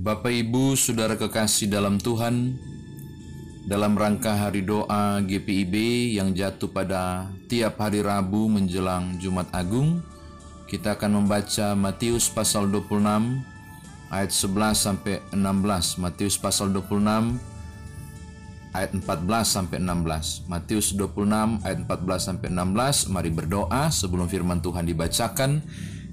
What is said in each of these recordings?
Bapak Ibu, Saudara kekasih dalam Tuhan, dalam rangka hari doa GPIB yang jatuh pada tiap hari Rabu menjelang Jumat Agung, kita akan membaca Matius pasal 26 ayat 11 sampai 16. Matius pasal 26 ayat 14 sampai 16. Matius 26 ayat 14 sampai 16. Mari berdoa sebelum firman Tuhan dibacakan.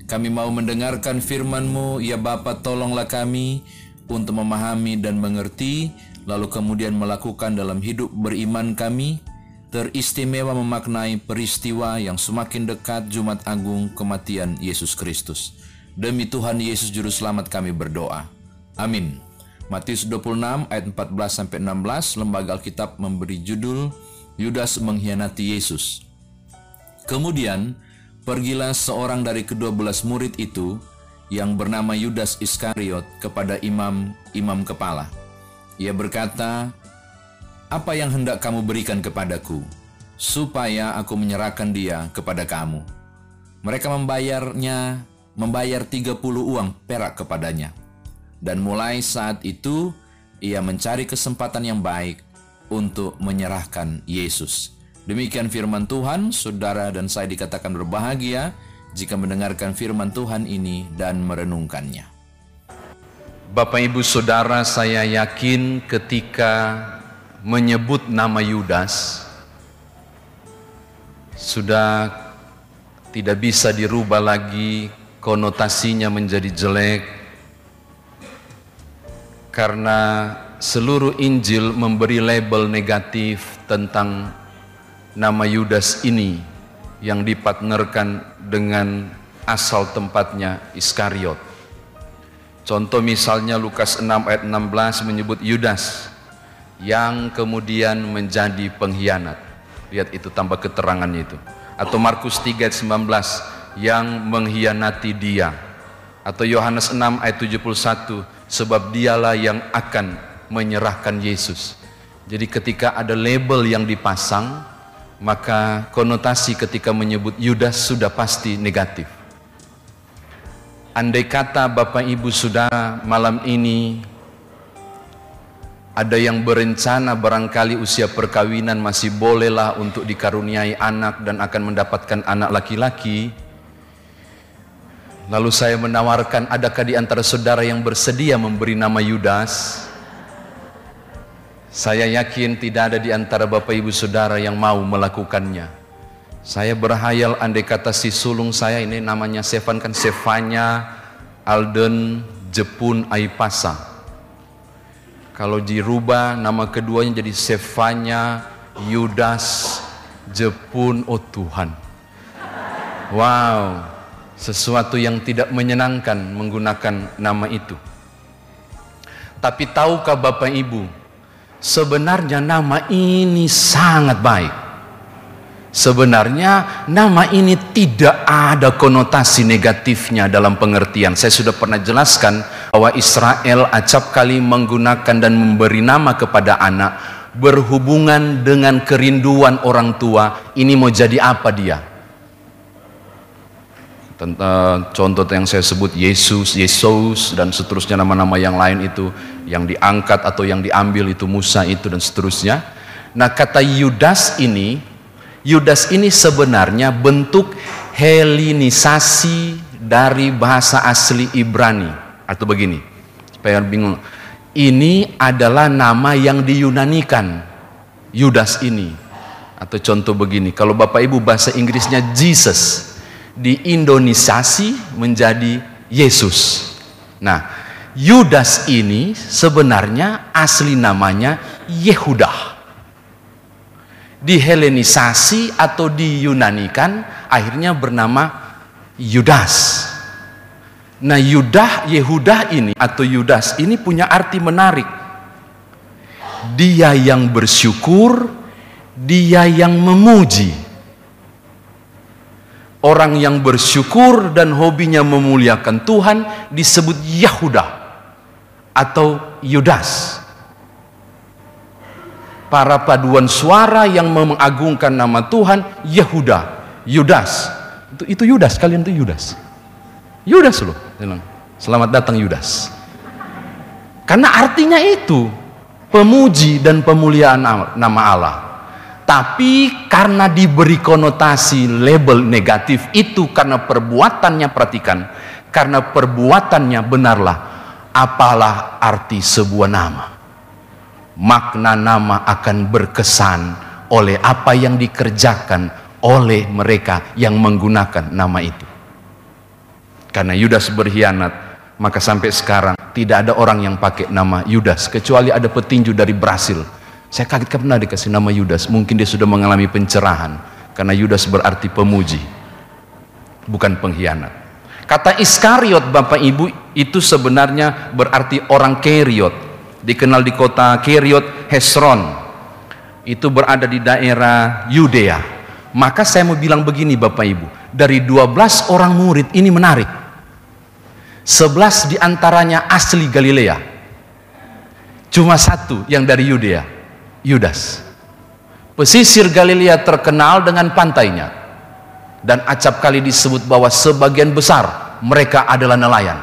Kami mau mendengarkan firman-Mu, ya Bapa tolonglah kami untuk memahami dan mengerti, lalu kemudian melakukan dalam hidup beriman kami, teristimewa memaknai peristiwa yang semakin dekat Jumat Agung kematian Yesus Kristus. Demi Tuhan Yesus Juru Selamat kami berdoa. Amin. Matius 26 ayat 14 sampai 16 Lembaga Alkitab memberi judul Yudas mengkhianati Yesus. Kemudian pergilah seorang dari kedua belas murid itu yang bernama Yudas Iskariot kepada imam-imam kepala. Ia berkata, "Apa yang hendak kamu berikan kepadaku, supaya aku menyerahkan dia kepada kamu?" Mereka membayarnya, membayar 30 uang perak kepadanya. Dan mulai saat itu, ia mencari kesempatan yang baik untuk menyerahkan Yesus. Demikian firman Tuhan, saudara dan saya dikatakan berbahagia jika mendengarkan firman Tuhan ini dan merenungkannya. Bapak Ibu Saudara, saya yakin ketika menyebut nama Yudas sudah tidak bisa dirubah lagi konotasinya menjadi jelek karena seluruh Injil memberi label negatif tentang nama Yudas ini yang dipartnerkan dengan asal tempatnya Iskariot. Contoh misalnya Lukas 6 ayat 16 menyebut Yudas yang kemudian menjadi pengkhianat. Lihat itu tambah keterangannya itu. Atau Markus 3 ayat 19 yang mengkhianati dia. Atau Yohanes 6 ayat 71 sebab dialah yang akan menyerahkan Yesus. Jadi ketika ada label yang dipasang, maka konotasi ketika menyebut Yudas sudah pasti negatif. Andai kata Bapak Ibu Saudara malam ini ada yang berencana barangkali usia perkawinan masih bolehlah untuk dikaruniai anak dan akan mendapatkan anak laki-laki. Lalu saya menawarkan adakah di antara saudara yang bersedia memberi nama Yudas? Saya yakin tidak ada di antara Bapak Ibu Saudara yang mau melakukannya. Saya berhayal andai kata si sulung saya ini namanya Sevan kan Sevanya Alden Jepun Aipasa. Kalau dirubah nama keduanya jadi Sevanya Yudas Jepun oh Tuhan. Wow, sesuatu yang tidak menyenangkan menggunakan nama itu. Tapi tahukah Bapak Ibu, Sebenarnya nama ini sangat baik. Sebenarnya nama ini tidak ada konotasi negatifnya dalam pengertian. Saya sudah pernah jelaskan bahwa Israel acap kali menggunakan dan memberi nama kepada anak berhubungan dengan kerinduan orang tua. Ini mau jadi apa dia? Tentang contoh yang saya sebut Yesus, Yesus dan seterusnya nama-nama yang lain itu yang diangkat atau yang diambil itu Musa itu dan seterusnya. Nah kata Yudas ini, Yudas ini sebenarnya bentuk helinisasi dari bahasa asli Ibrani atau begini supaya bingung. Ini adalah nama yang diyunanikan Yudas ini atau contoh begini kalau Bapak Ibu bahasa Inggrisnya Jesus diindonisasi menjadi Yesus. Nah, Yudas ini sebenarnya asli namanya Yehuda. Dihelenisasi atau diyunanikan akhirnya bernama Yudas. Nah, Yudah Yehuda ini atau Yudas ini punya arti menarik. Dia yang bersyukur, dia yang memuji Orang yang bersyukur dan hobinya memuliakan Tuhan disebut Yahuda atau Yudas. Para paduan suara yang mengagungkan nama Tuhan Yehuda, Yudas. Itu Yudas, kalian itu Yudas. Yudas loh. Selamat datang Yudas. Karena artinya itu pemuji dan pemuliaan nama Allah. Tapi karena diberi konotasi label negatif itu karena perbuatannya perhatikan, karena perbuatannya benarlah apalah arti sebuah nama. Makna nama akan berkesan oleh apa yang dikerjakan oleh mereka yang menggunakan nama itu. Karena Yudas berkhianat, maka sampai sekarang tidak ada orang yang pakai nama Yudas kecuali ada petinju dari Brasil saya kaget karena dikasih nama Yudas. Mungkin dia sudah mengalami pencerahan. Karena Yudas berarti pemuji. Bukan pengkhianat. Kata Iskariot Bapak Ibu itu sebenarnya berarti orang Keriot. Dikenal di kota Keriot Hesron. Itu berada di daerah Yudea. Maka saya mau bilang begini Bapak Ibu. Dari 12 orang murid ini menarik. 11 di antaranya asli Galilea. Cuma satu yang dari Yudea Yudas. Pesisir Galilea terkenal dengan pantainya. Dan acap kali disebut bahwa sebagian besar mereka adalah nelayan.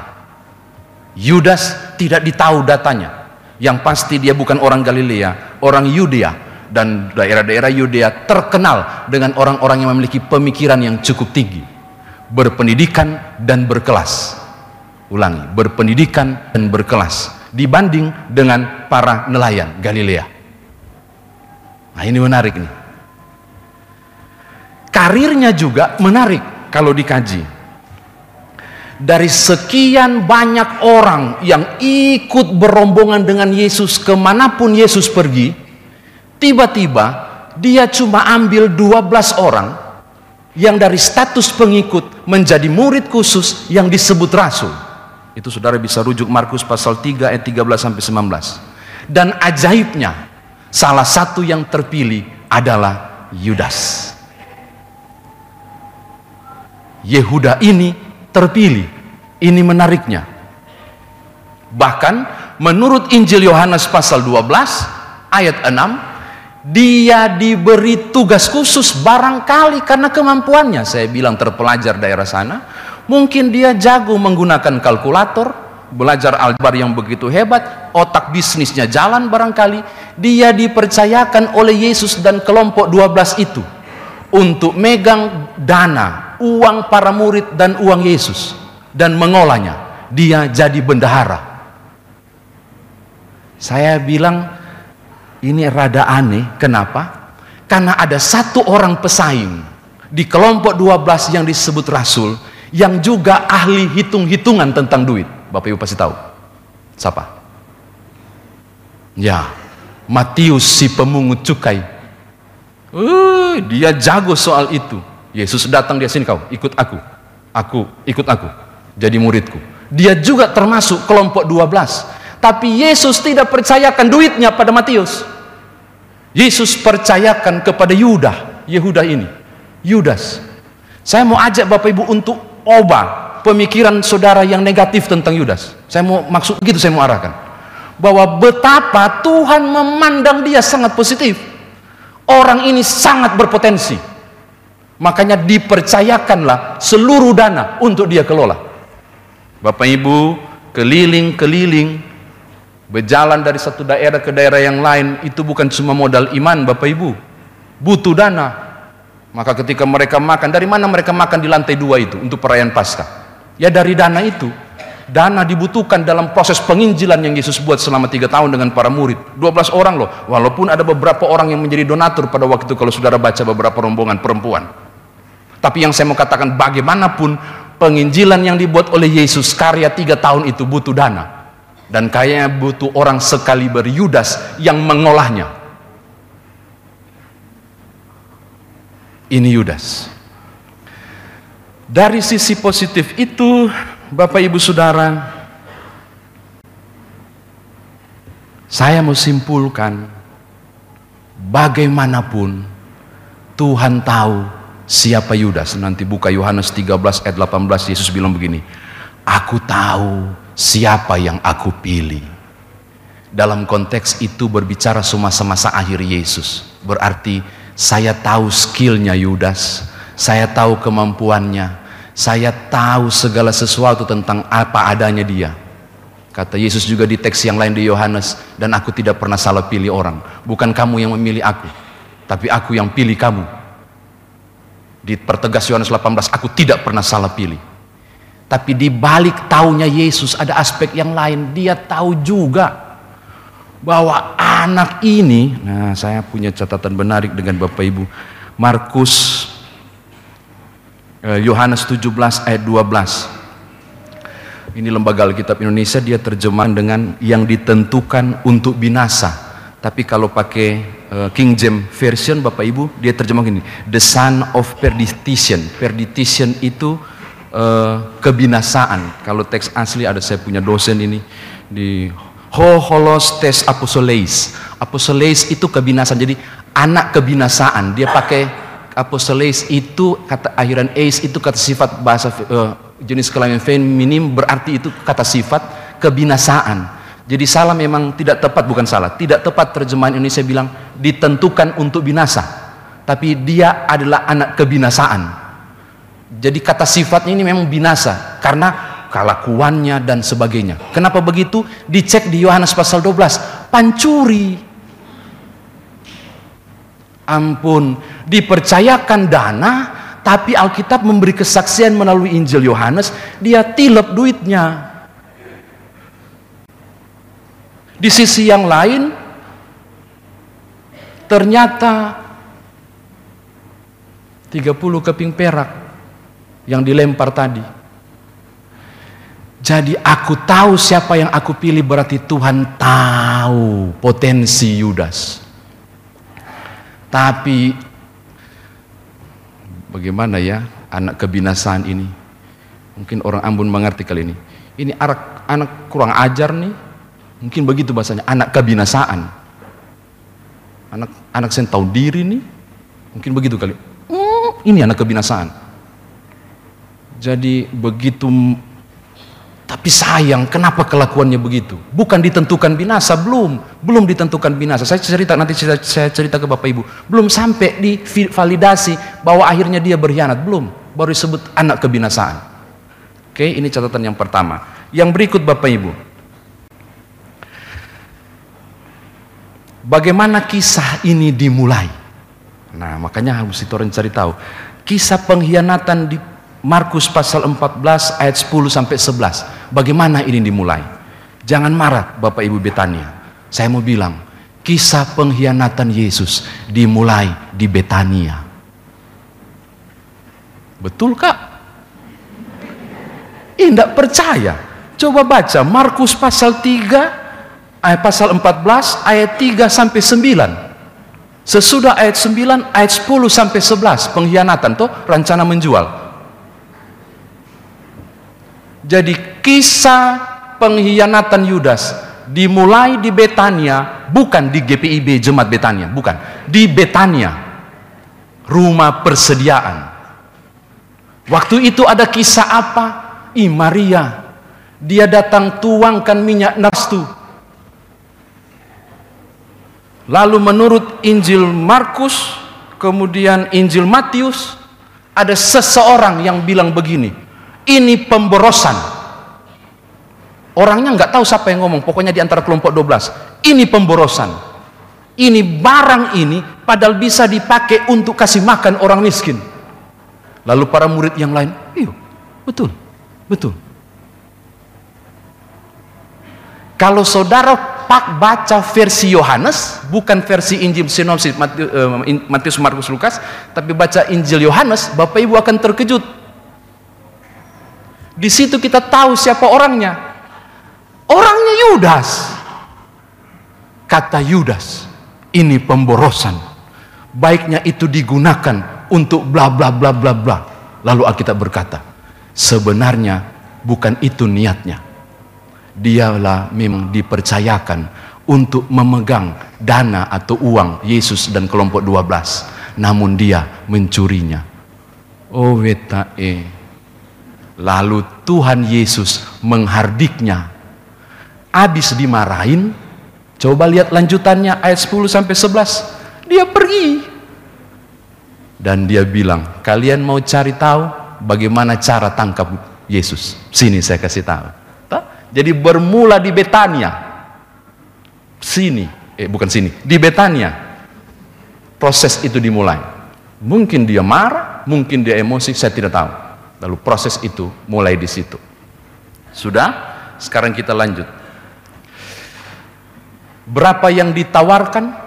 Yudas tidak ditahu datanya. Yang pasti dia bukan orang Galilea, orang Yudea dan daerah-daerah Yudea terkenal dengan orang-orang yang memiliki pemikiran yang cukup tinggi, berpendidikan dan berkelas. Ulangi, berpendidikan dan berkelas dibanding dengan para nelayan Galilea. Nah ini menarik nih. Karirnya juga menarik kalau dikaji. Dari sekian banyak orang yang ikut berombongan dengan Yesus ke mana pun Yesus pergi, tiba-tiba dia cuma ambil 12 orang yang dari status pengikut menjadi murid khusus yang disebut rasul. Itu saudara bisa rujuk Markus pasal 3 ayat 13 sampai 19. Dan ajaibnya, Salah satu yang terpilih adalah Yudas. Yehuda ini terpilih. Ini menariknya. Bahkan menurut Injil Yohanes pasal 12 ayat 6 dia diberi tugas khusus barangkali karena kemampuannya saya bilang terpelajar daerah sana mungkin dia jago menggunakan kalkulator belajar aljabar yang begitu hebat, otak bisnisnya jalan barangkali, dia dipercayakan oleh Yesus dan kelompok 12 itu untuk megang dana, uang para murid dan uang Yesus dan mengolahnya. Dia jadi bendahara. Saya bilang ini rada aneh, kenapa? Karena ada satu orang pesaing di kelompok 12 yang disebut rasul yang juga ahli hitung-hitungan tentang duit. Bapak Ibu pasti tahu. Siapa? Ya, Matius si pemungut cukai. Uh, dia jago soal itu. Yesus datang di sini kau, ikut aku. Aku, ikut aku. Jadi muridku. Dia juga termasuk kelompok 12. Tapi Yesus tidak percayakan duitnya pada Matius. Yesus percayakan kepada Yuda, Yehuda ini. Yudas. Saya mau ajak Bapak Ibu untuk obat pemikiran saudara yang negatif tentang Yudas. Saya mau maksud begitu saya mau arahkan. Bahwa betapa Tuhan memandang dia sangat positif. Orang ini sangat berpotensi. Makanya dipercayakanlah seluruh dana untuk dia kelola. Bapak Ibu keliling-keliling berjalan dari satu daerah ke daerah yang lain itu bukan cuma modal iman Bapak Ibu. Butuh dana. Maka ketika mereka makan, dari mana mereka makan di lantai dua itu untuk perayaan Paskah? Ya dari dana itu, dana dibutuhkan dalam proses penginjilan yang Yesus buat selama tiga tahun dengan para murid. 12 orang loh, walaupun ada beberapa orang yang menjadi donatur pada waktu itu kalau saudara baca beberapa rombongan perempuan. Tapi yang saya mau katakan bagaimanapun penginjilan yang dibuat oleh Yesus karya tiga tahun itu butuh dana. Dan kayaknya butuh orang sekali Yudas yang mengolahnya. Ini Yudas. Dari sisi positif itu, Bapak Ibu Saudara, saya mau simpulkan bagaimanapun Tuhan tahu siapa Yudas. Nanti buka Yohanes 13 ayat 18 Yesus bilang begini, "Aku tahu siapa yang aku pilih." Dalam konteks itu berbicara semasa-masa akhir Yesus. Berarti saya tahu skillnya Yudas, saya tahu kemampuannya, saya tahu segala sesuatu tentang apa adanya dia. Kata Yesus juga di teks yang lain di Yohanes, dan aku tidak pernah salah pilih orang. Bukan kamu yang memilih aku, tapi aku yang pilih kamu. Di pertegas Yohanes 18, aku tidak pernah salah pilih. Tapi di balik taunya Yesus ada aspek yang lain. Dia tahu juga bahwa anak ini, nah saya punya catatan menarik dengan Bapak Ibu. Markus Yohanes 17 ayat 12. Ini lembaga Alkitab Indonesia dia terjemahan dengan yang ditentukan untuk binasa. Tapi kalau pakai uh, King James Version Bapak Ibu dia terjemah gini, the son of perdition. Perdition itu uh, kebinasaan. Kalau teks asli ada saya punya dosen ini di Ho holos tes apostoles. Apostoles itu kebinasaan. Jadi anak kebinasaan. Dia pakai apostoles itu kata akhiran ace itu kata sifat bahasa uh, jenis kelamin feminim berarti itu kata sifat kebinasaan. Jadi salah memang tidak tepat bukan salah, tidak tepat terjemahan Indonesia bilang ditentukan untuk binasa. Tapi dia adalah anak kebinasaan. Jadi kata sifatnya ini memang binasa karena kelakuannya dan sebagainya. Kenapa begitu? Dicek di Yohanes pasal 12, pancuri. Ampun, dipercayakan dana tapi Alkitab memberi kesaksian melalui Injil Yohanes, dia tilep duitnya. Di sisi yang lain, ternyata 30 keping perak yang dilempar tadi. Jadi aku tahu siapa yang aku pilih berarti Tuhan tahu potensi Yudas. Tapi Bagaimana ya anak kebinasaan ini? Mungkin orang Ambon mengerti kali ini. Ini anak, anak kurang ajar nih. Mungkin begitu bahasanya, anak kebinasaan. Anak anak saya tahu diri nih. Mungkin begitu kali. Hmm, ini anak kebinasaan. Jadi begitu tapi sayang, kenapa kelakuannya begitu? Bukan ditentukan binasa, belum. Belum ditentukan binasa. Saya cerita, nanti saya, saya cerita ke Bapak Ibu. Belum sampai di validasi bahwa akhirnya dia berkhianat. Belum. Baru disebut anak kebinasaan. Oke, ini catatan yang pertama. Yang berikut Bapak Ibu. Bagaimana kisah ini dimulai? Nah, makanya harus itu orang cari tahu. Kisah pengkhianatan di Markus pasal 14 ayat 10 sampai 11. Bagaimana ini dimulai? Jangan marah Bapak Ibu Betania. Saya mau bilang, kisah pengkhianatan Yesus dimulai di Betania. Betul kak? Tidak percaya. Coba baca Markus pasal 3 ayat pasal 14 ayat 3 sampai 9. Sesudah ayat 9 ayat 10 sampai 11 pengkhianatan tuh rencana menjual. Jadi kisah pengkhianatan Yudas dimulai di Betania, bukan di GPIB Jemaat Betania, bukan. Di Betania, rumah persediaan. Waktu itu ada kisah apa? I Maria, dia datang tuangkan minyak nastu. Lalu menurut Injil Markus, kemudian Injil Matius, ada seseorang yang bilang begini, ini pemborosan. Orangnya nggak tahu siapa yang ngomong, pokoknya di antara kelompok 12. Ini pemborosan. Ini barang ini padahal bisa dipakai untuk kasih makan orang miskin. Lalu para murid yang lain, iya, betul, betul. Kalau saudara pak baca versi Yohanes, bukan versi Injil sinopsis eh, Matius, Markus, Lukas, tapi baca Injil Yohanes, Bapak Ibu akan terkejut di situ kita tahu siapa orangnya. Orangnya Yudas. Kata Yudas, ini pemborosan. Baiknya itu digunakan untuk bla bla bla bla bla. Lalu Alkitab berkata, sebenarnya bukan itu niatnya. Dialah memang dipercayakan untuk memegang dana atau uang Yesus dan kelompok 12. Namun dia mencurinya. Oh wetae Lalu Tuhan Yesus menghardiknya. Habis dimarahin, coba lihat lanjutannya ayat 10 sampai 11. Dia pergi. Dan dia bilang, kalian mau cari tahu bagaimana cara tangkap Yesus? Sini saya kasih tahu. Jadi bermula di Betania. Sini, eh bukan sini, di Betania. Proses itu dimulai. Mungkin dia marah, mungkin dia emosi, saya tidak tahu. Lalu proses itu mulai di situ. Sudah? Sekarang kita lanjut. Berapa yang ditawarkan?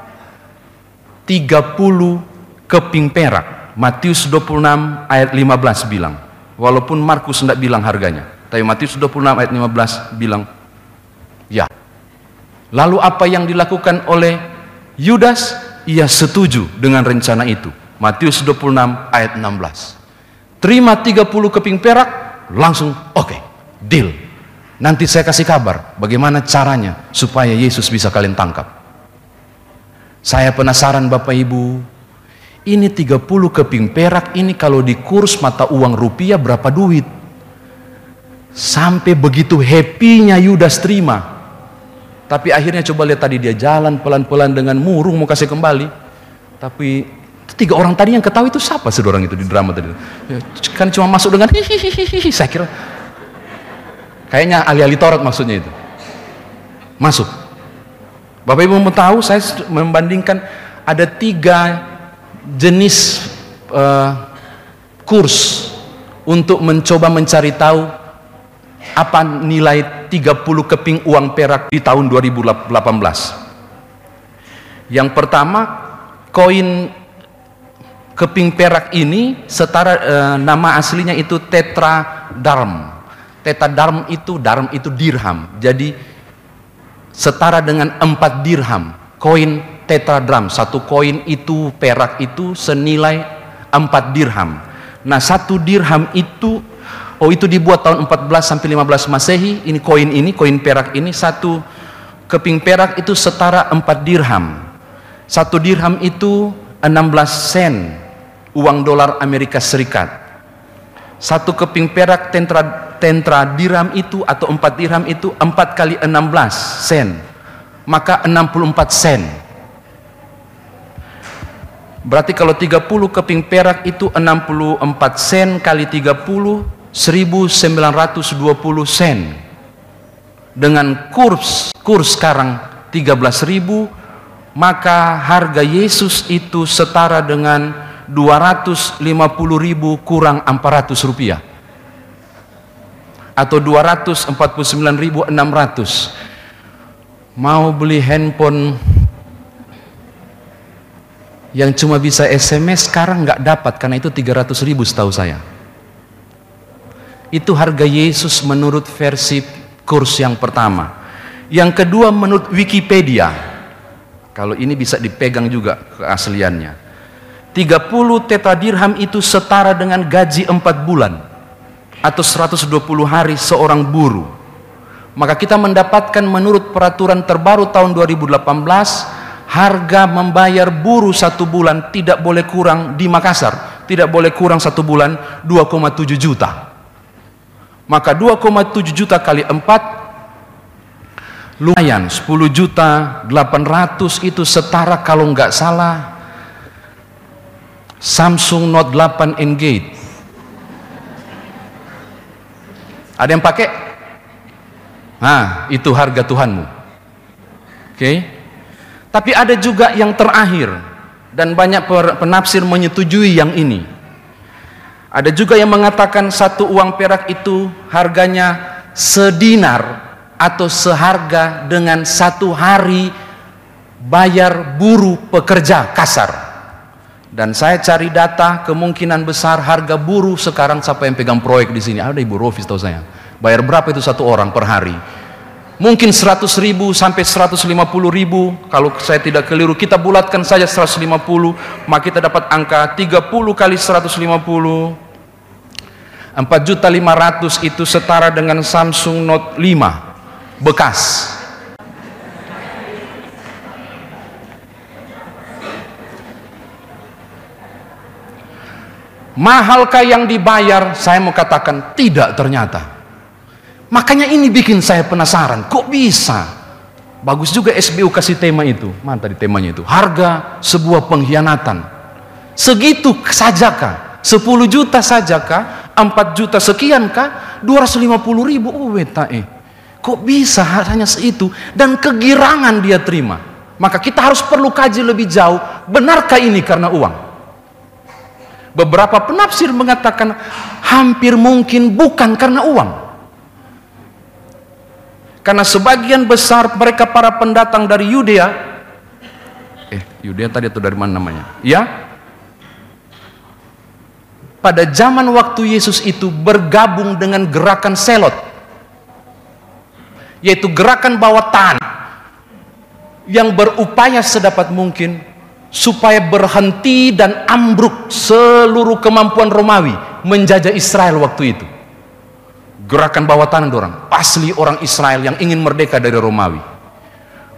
30 keping perak. Matius 26 ayat 15 bilang. Walaupun Markus tidak bilang harganya. Tapi Matius 26 ayat 15 bilang, ya. Lalu apa yang dilakukan oleh Yudas? Ia setuju dengan rencana itu. Matius 26 ayat 16. Terima 30 keping perak, langsung oke, okay, deal. Nanti saya kasih kabar bagaimana caranya supaya Yesus bisa kalian tangkap. Saya penasaran Bapak Ibu, ini 30 keping perak ini kalau di kurs mata uang rupiah berapa duit? Sampai begitu happy-nya Yudas terima. Tapi akhirnya coba lihat tadi dia jalan pelan-pelan dengan murung mau kasih kembali. Tapi tiga orang tadi yang ketahui itu siapa sih orang itu di drama tadi? Ya, kan cuma masuk dengan hihihihi. Saya kira kayaknya ahli-ahli Taurat maksudnya itu. Masuk. Bapak Ibu mau tahu saya membandingkan ada tiga jenis uh, kurs untuk mencoba mencari tahu apa nilai 30 keping uang perak di tahun 2018 yang pertama koin keping perak ini setara e, nama aslinya itu tetradarm. Tetradarm itu darm itu dirham. Jadi setara dengan 4 dirham. Koin tetradarm. Satu koin itu perak itu senilai 4 dirham. Nah satu dirham itu Oh itu dibuat tahun 14 sampai 15 Masehi. Ini koin ini, koin perak ini satu keping perak itu setara 4 dirham. Satu dirham itu 16 sen uang dolar Amerika Serikat. Satu keping perak tentra, tentra dirham itu atau 4 dirham itu 4 kali 16 sen. Maka 64 sen. Berarti kalau 30 keping perak itu 64 sen kali 30 1920 sen dengan kurs kurs sekarang 13.000 maka harga Yesus itu setara dengan 250.000 kurang 400 rupiah atau 249.600 mau beli handphone yang cuma bisa SMS sekarang nggak dapat karena itu 300 ribu setahu saya itu harga Yesus menurut versi kurs yang pertama. Yang kedua menurut Wikipedia. Kalau ini bisa dipegang juga keasliannya. 30 teta dirham itu setara dengan gaji 4 bulan atau 120 hari seorang buruh. Maka kita mendapatkan menurut peraturan terbaru tahun 2018 harga membayar buruh satu bulan tidak boleh kurang di Makassar. Tidak boleh kurang satu bulan 2,7 juta. Maka 2,7 juta kali 4 lumayan. 10 juta 800 itu setara kalau nggak salah Samsung Note 8 Engage ada yang pakai nah itu harga Tuhanmu oke okay? tapi ada juga yang terakhir dan banyak penafsir menyetujui yang ini ada juga yang mengatakan satu uang perak itu harganya sedinar atau seharga dengan satu hari bayar buruh pekerja kasar. Dan saya cari data kemungkinan besar harga buruh sekarang siapa yang pegang proyek di sini? Ada Ibu Rofis tahu saya. Bayar berapa itu satu orang per hari? Mungkin 100 ribu sampai 150 ribu Kalau saya tidak keliru Kita bulatkan saja 150 Maka kita dapat angka 30 kali 150 4 juta 500 itu setara dengan Samsung Note 5 bekas Mahalkah yang dibayar? Saya mau katakan tidak ternyata. Makanya ini bikin saya penasaran, kok bisa? Bagus juga SBU kasih tema itu. Mana tadi temanya itu? Harga sebuah pengkhianatan. Segitu sajakah? 10 juta sajakah? 4 juta sekian kah? 250 ribu. Oh weta eh. Kok bisa hanya seitu? Dan kegirangan dia terima. Maka kita harus perlu kaji lebih jauh, benarkah ini karena uang? Beberapa penafsir mengatakan hampir mungkin bukan karena uang. Karena sebagian besar mereka para pendatang dari Yudea, eh Yudea tadi atau dari mana namanya? Ya, pada zaman waktu Yesus itu bergabung dengan gerakan selot yaitu gerakan bawah tanah yang berupaya sedapat mungkin supaya berhenti dan ambruk seluruh kemampuan Romawi menjajah Israel waktu itu. Gerakan bawah tanah orang, asli orang Israel yang ingin merdeka dari Romawi.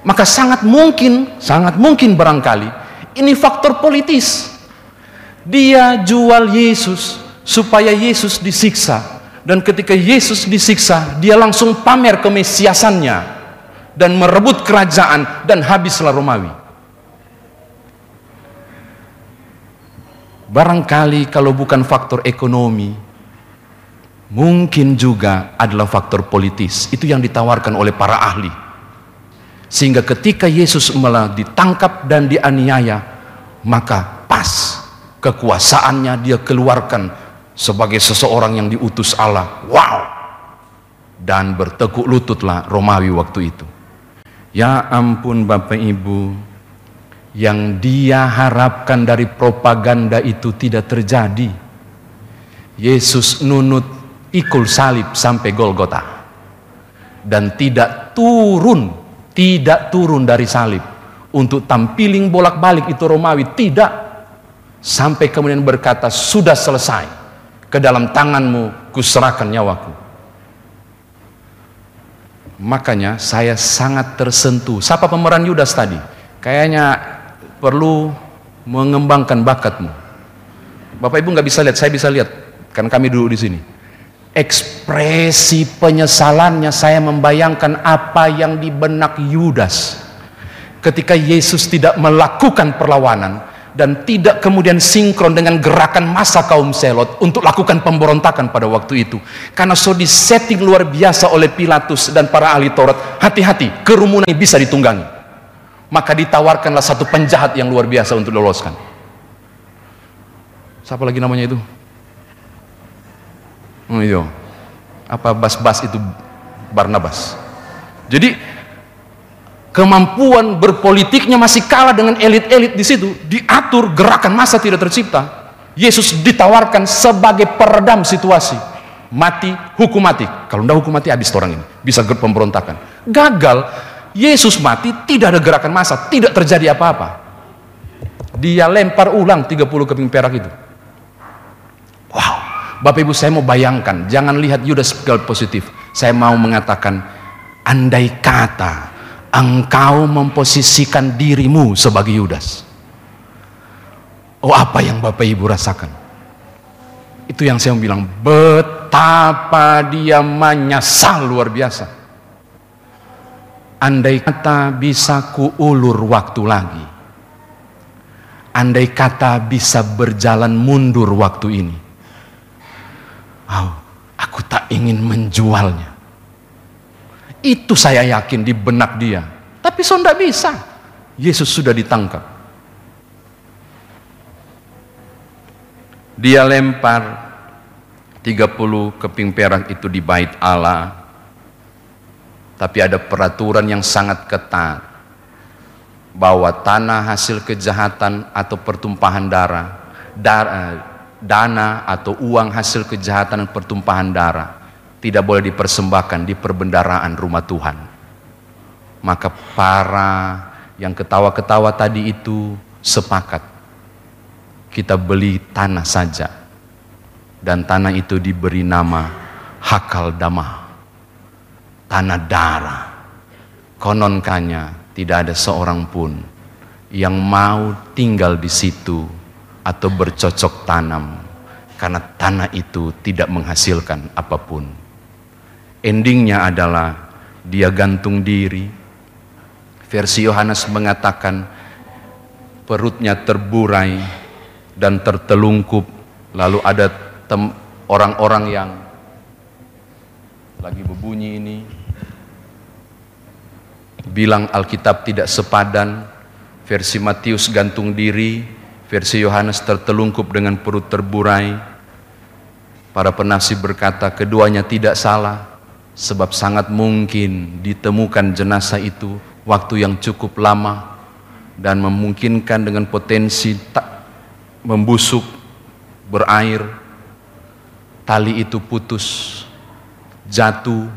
Maka sangat mungkin, sangat mungkin barangkali ini faktor politis. Dia jual Yesus supaya Yesus disiksa dan ketika Yesus disiksa, dia langsung pamer kemesiasannya dan merebut kerajaan dan habislah Romawi. Barangkali kalau bukan faktor ekonomi, mungkin juga adalah faktor politis. Itu yang ditawarkan oleh para ahli. Sehingga ketika Yesus malah ditangkap dan dianiaya, maka pas kekuasaannya dia keluarkan sebagai seseorang yang diutus Allah. Wow! Dan bertekuk lututlah Romawi waktu itu. Ya ampun Bapak Ibu, yang dia harapkan dari propaganda itu tidak terjadi. Yesus nunut ikul salib sampai Golgota. Dan tidak turun, tidak turun dari salib. Untuk tampiling bolak-balik itu Romawi, tidak. Sampai kemudian berkata, sudah selesai ke dalam tanganmu kuserahkan nyawaku. Makanya saya sangat tersentuh. Siapa pemeran Yudas tadi? Kayaknya perlu mengembangkan bakatmu. Bapak Ibu nggak bisa lihat, saya bisa lihat. Kan kami dulu di sini. Ekspresi penyesalannya saya membayangkan apa yang di benak Yudas. Ketika Yesus tidak melakukan perlawanan, dan tidak kemudian sinkron dengan gerakan masa kaum Selot untuk lakukan pemberontakan pada waktu itu. Karena so setting luar biasa oleh Pilatus dan para ahli Taurat, hati-hati, kerumunan ini bisa ditunggangi. Maka ditawarkanlah satu penjahat yang luar biasa untuk loloskan. Siapa lagi namanya itu? Oh iya. Apa bas-bas itu Barnabas. Jadi kemampuan berpolitiknya masih kalah dengan elit-elit di situ, diatur gerakan massa tidak tercipta. Yesus ditawarkan sebagai peredam situasi. Mati, hukum mati. Kalau tidak hukum mati habis orang ini. Bisa pemberontakan. Gagal. Yesus mati, tidak ada gerakan massa, tidak terjadi apa-apa. Dia lempar ulang 30 keping perak itu. Wow. Bapak Ibu saya mau bayangkan, jangan lihat Yudas positif. Saya mau mengatakan, andai kata engkau memposisikan dirimu sebagai Yudas. Oh apa yang Bapak Ibu rasakan? Itu yang saya bilang, betapa dia menyesal luar biasa. Andai kata bisa kuulur waktu lagi. Andai kata bisa berjalan mundur waktu ini. Oh, aku tak ingin menjualnya itu saya yakin di benak dia. Tapi so bisa. Yesus sudah ditangkap. Dia lempar 30 keping perak itu di bait Allah. Tapi ada peraturan yang sangat ketat. Bahwa tanah hasil kejahatan atau pertumpahan darah, darah dana atau uang hasil kejahatan dan pertumpahan darah tidak boleh dipersembahkan di perbendaraan rumah Tuhan. Maka para yang ketawa-ketawa tadi itu sepakat. Kita beli tanah saja. Dan tanah itu diberi nama Hakal Dama. Tanah darah. Kononkanya tidak ada seorang pun yang mau tinggal di situ atau bercocok tanam karena tanah itu tidak menghasilkan apa pun endingnya adalah dia gantung diri. Versi Yohanes mengatakan perutnya terburai dan tertelungkup. Lalu ada orang-orang yang lagi berbunyi ini bilang Alkitab tidak sepadan, versi Matius gantung diri, versi Yohanes tertelungkup dengan perut terburai. Para penafsir berkata keduanya tidak salah, sebab sangat mungkin ditemukan jenazah itu waktu yang cukup lama dan memungkinkan dengan potensi tak membusuk, berair, tali itu putus, jatuh,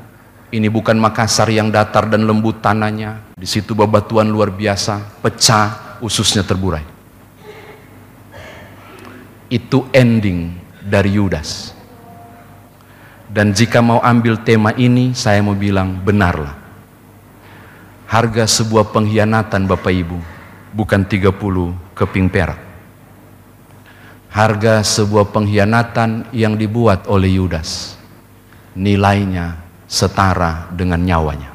ini bukan Makassar yang datar dan lembut tanahnya. Di situ bebatuan luar biasa, pecah, ususnya terburai. Itu ending dari Yudas. Dan jika mau ambil tema ini, saya mau bilang benarlah. Harga sebuah pengkhianatan Bapak Ibu bukan 30 keping perak. Harga sebuah pengkhianatan yang dibuat oleh Yudas nilainya setara dengan nyawanya.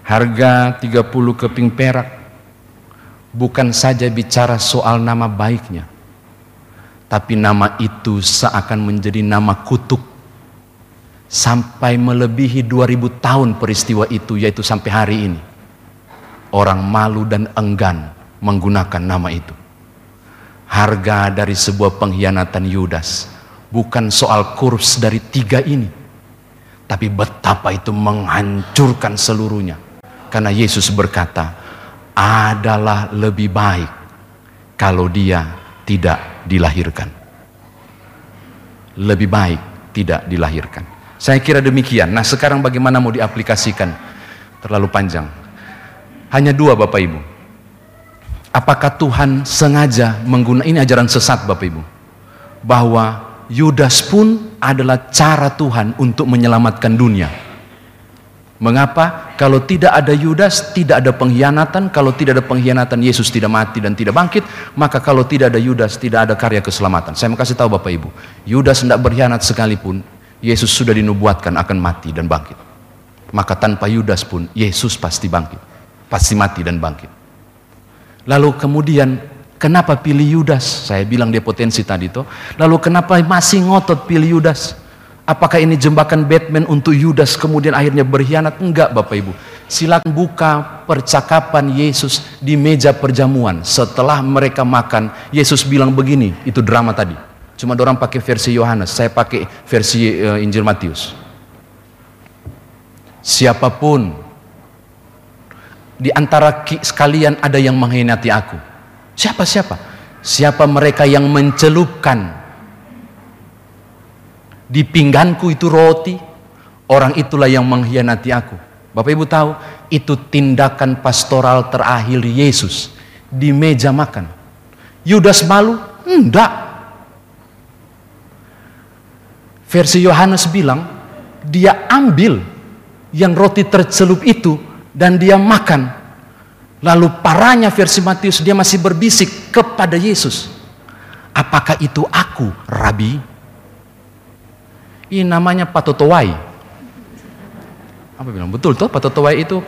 Harga 30 keping perak bukan saja bicara soal nama baiknya, tapi nama itu seakan menjadi nama kutuk sampai melebihi 2000 tahun peristiwa itu yaitu sampai hari ini. Orang malu dan enggan menggunakan nama itu. Harga dari sebuah pengkhianatan Yudas bukan soal kurs dari tiga ini, tapi betapa itu menghancurkan seluruhnya. Karena Yesus berkata, adalah lebih baik kalau dia tidak dilahirkan. Lebih baik tidak dilahirkan. Saya kira demikian. Nah sekarang bagaimana mau diaplikasikan? Terlalu panjang. Hanya dua Bapak Ibu. Apakah Tuhan sengaja menggunakan, ini ajaran sesat Bapak Ibu. Bahwa Yudas pun adalah cara Tuhan untuk menyelamatkan dunia. Mengapa? Kalau tidak ada Yudas, tidak ada pengkhianatan. Kalau tidak ada pengkhianatan, Yesus tidak mati dan tidak bangkit. Maka kalau tidak ada Yudas, tidak ada karya keselamatan. Saya mau kasih tahu Bapak Ibu, Yudas tidak berkhianat sekalipun, Yesus sudah dinubuatkan akan mati dan bangkit. Maka tanpa Yudas pun, Yesus pasti bangkit. Pasti mati dan bangkit. Lalu kemudian Kenapa pilih Yudas? Saya bilang dia potensi tadi tuh. Lalu kenapa masih ngotot pilih Yudas? Apakah ini jembakan Batman untuk Yudas kemudian akhirnya berkhianat? Enggak Bapak Ibu. Silakan buka percakapan Yesus di meja perjamuan. Setelah mereka makan, Yesus bilang begini, itu drama tadi. Cuma orang pakai versi Yohanes, saya pakai versi uh, Injil Matius. Siapa pun di antara sekalian ada yang mengkhianati aku Siapa siapa? Siapa mereka yang mencelupkan di pingganku itu roti, orang itulah yang mengkhianati aku. Bapak Ibu tahu, itu tindakan pastoral terakhir Yesus di meja makan. Yudas malu? Enggak. Versi Yohanes bilang, dia ambil yang roti tercelup itu dan dia makan Lalu parahnya versi Matius dia masih berbisik kepada Yesus. Apakah itu aku, Rabi? Ini namanya patotowai. Apa bilang? Betul tuh patotowai itu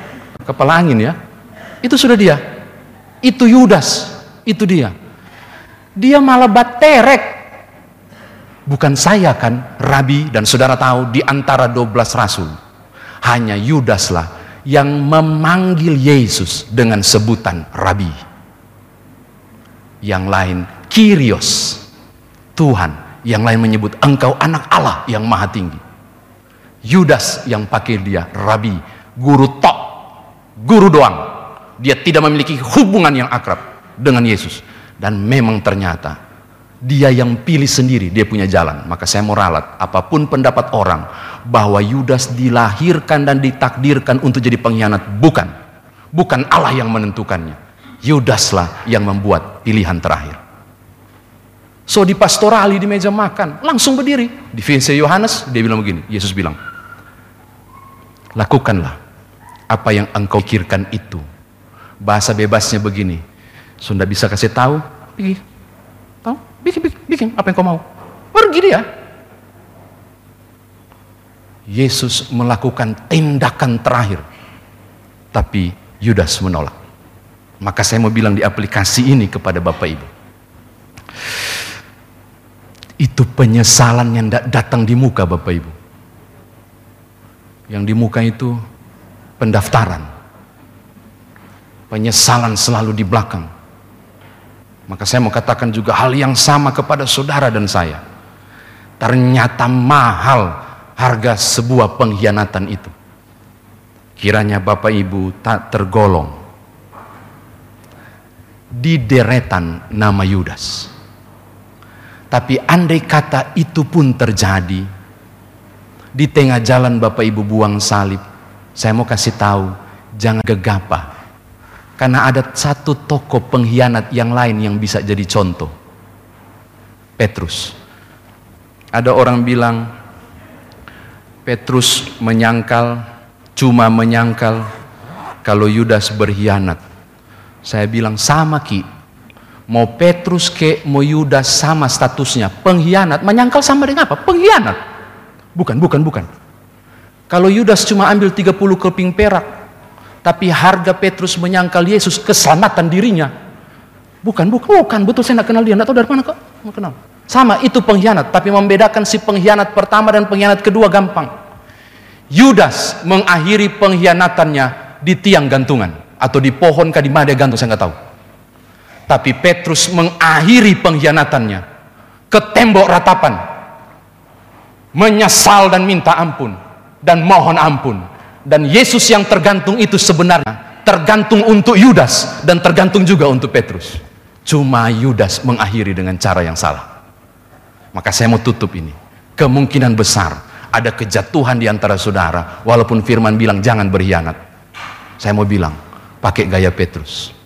kepala angin ya. Itu sudah dia. Itu Yudas. Itu dia. Dia malah baterek. Bukan saya kan, Rabi dan saudara tahu di antara 12 rasul. Hanya Yudas lah yang memanggil Yesus dengan sebutan Rabi. Yang lain Kyrios, Tuhan. Yang lain menyebut engkau anak Allah yang maha tinggi. Yudas yang pakai dia Rabi, guru tok, guru doang. Dia tidak memiliki hubungan yang akrab dengan Yesus. Dan memang ternyata dia yang pilih sendiri, dia punya jalan. Maka saya mau ralat, apa pun pendapat orang bahwa Yudas dilahirkan dan ditakdirkan untuk jadi pengkhianat, bukan. Bukan Allah yang menentukannya. Yudaslah yang membuat pilihan terakhir. So di pastorali di meja makan, langsung berdiri. Di VC Yohanes, dia bilang begini, Yesus bilang, lakukanlah apa yang engkau kirkan itu. Bahasa bebasnya begini, Sunda bisa kasih tahu, bikin, bikin, bikin apa yang kau mau. Pergi dia. Yesus melakukan tindakan terakhir. Tapi Yudas menolak. Maka saya mau bilang di aplikasi ini kepada Bapak Ibu. Itu penyesalan yang datang di muka Bapak Ibu. Yang di muka itu pendaftaran. Penyesalan selalu di belakang. Maka saya mau katakan juga hal yang sama kepada saudara dan saya. Ternyata mahal harga sebuah pengkhianatan itu. Kiranya Bapak Ibu tak tergolong di deretan nama Yudas. Tapi andai kata itu pun terjadi, di tengah jalan Bapak Ibu buang salib, saya mau kasih tahu, jangan gegabah. Karena ada satu tokoh pengkhianat yang lain yang bisa jadi contoh. Petrus. Ada orang bilang, Petrus menyangkal, cuma menyangkal kalau Yudas berkhianat. Saya bilang sama Ki, mau Petrus ke mau Yudas sama statusnya, pengkhianat, menyangkal sama dengan apa? Pengkhianat. Bukan, bukan, bukan. Kalau Yudas cuma ambil 30 keping perak, tapi harga Petrus menyangkal Yesus keselamatan dirinya. Bukan, bukan, bukan, betul saya tidak kenal dia, tidak tahu dari mana kok, mau kenal. Sama, itu pengkhianat, tapi membedakan si pengkhianat pertama dan pengkhianat kedua gampang. Yudas mengakhiri pengkhianatannya di tiang gantungan atau di pohon kah di mana dia gantung saya nggak tahu. Tapi Petrus mengakhiri pengkhianatannya ke tembok ratapan, menyesal dan minta ampun dan mohon ampun. Dan Yesus yang tergantung itu sebenarnya tergantung untuk Yudas dan tergantung juga untuk Petrus. Cuma Yudas mengakhiri dengan cara yang salah. Maka saya mau tutup ini. Kemungkinan besar ada kejatuhan di antara saudara walaupun firman bilang jangan berkhianat. Saya mau bilang pakai gaya Petrus.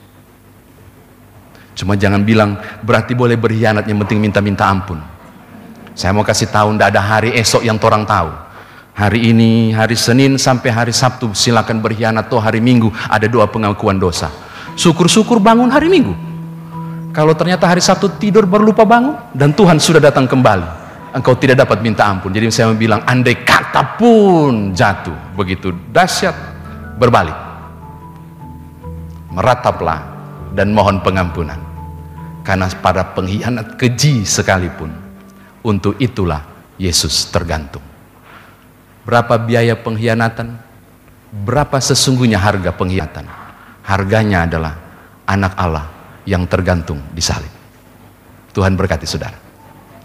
Cuma jangan bilang berarti boleh berkhianat yang penting minta-minta ampun. Saya mau kasih tahu tidak ada hari esok yang orang tahu. Hari ini, hari Senin sampai hari Sabtu silakan berkhianat atau hari Minggu ada doa pengakuan dosa. Syukur-syukur bangun hari Minggu. Kalau ternyata hari Sabtu tidur baru lupa bangun dan Tuhan sudah datang kembali, engkau tidak dapat minta ampun. Jadi saya bilang andai kata pun jatuh begitu dahsyat berbalik. Merataplah dan mohon pengampunan. Karena pada pengkhianat keji sekalipun untuk itulah Yesus tergantung. Berapa biaya pengkhianatan? Berapa sesungguhnya harga pengkhianatan? Harganya adalah anak Allah yang tergantung di salib. Tuhan berkati saudara.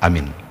Amin.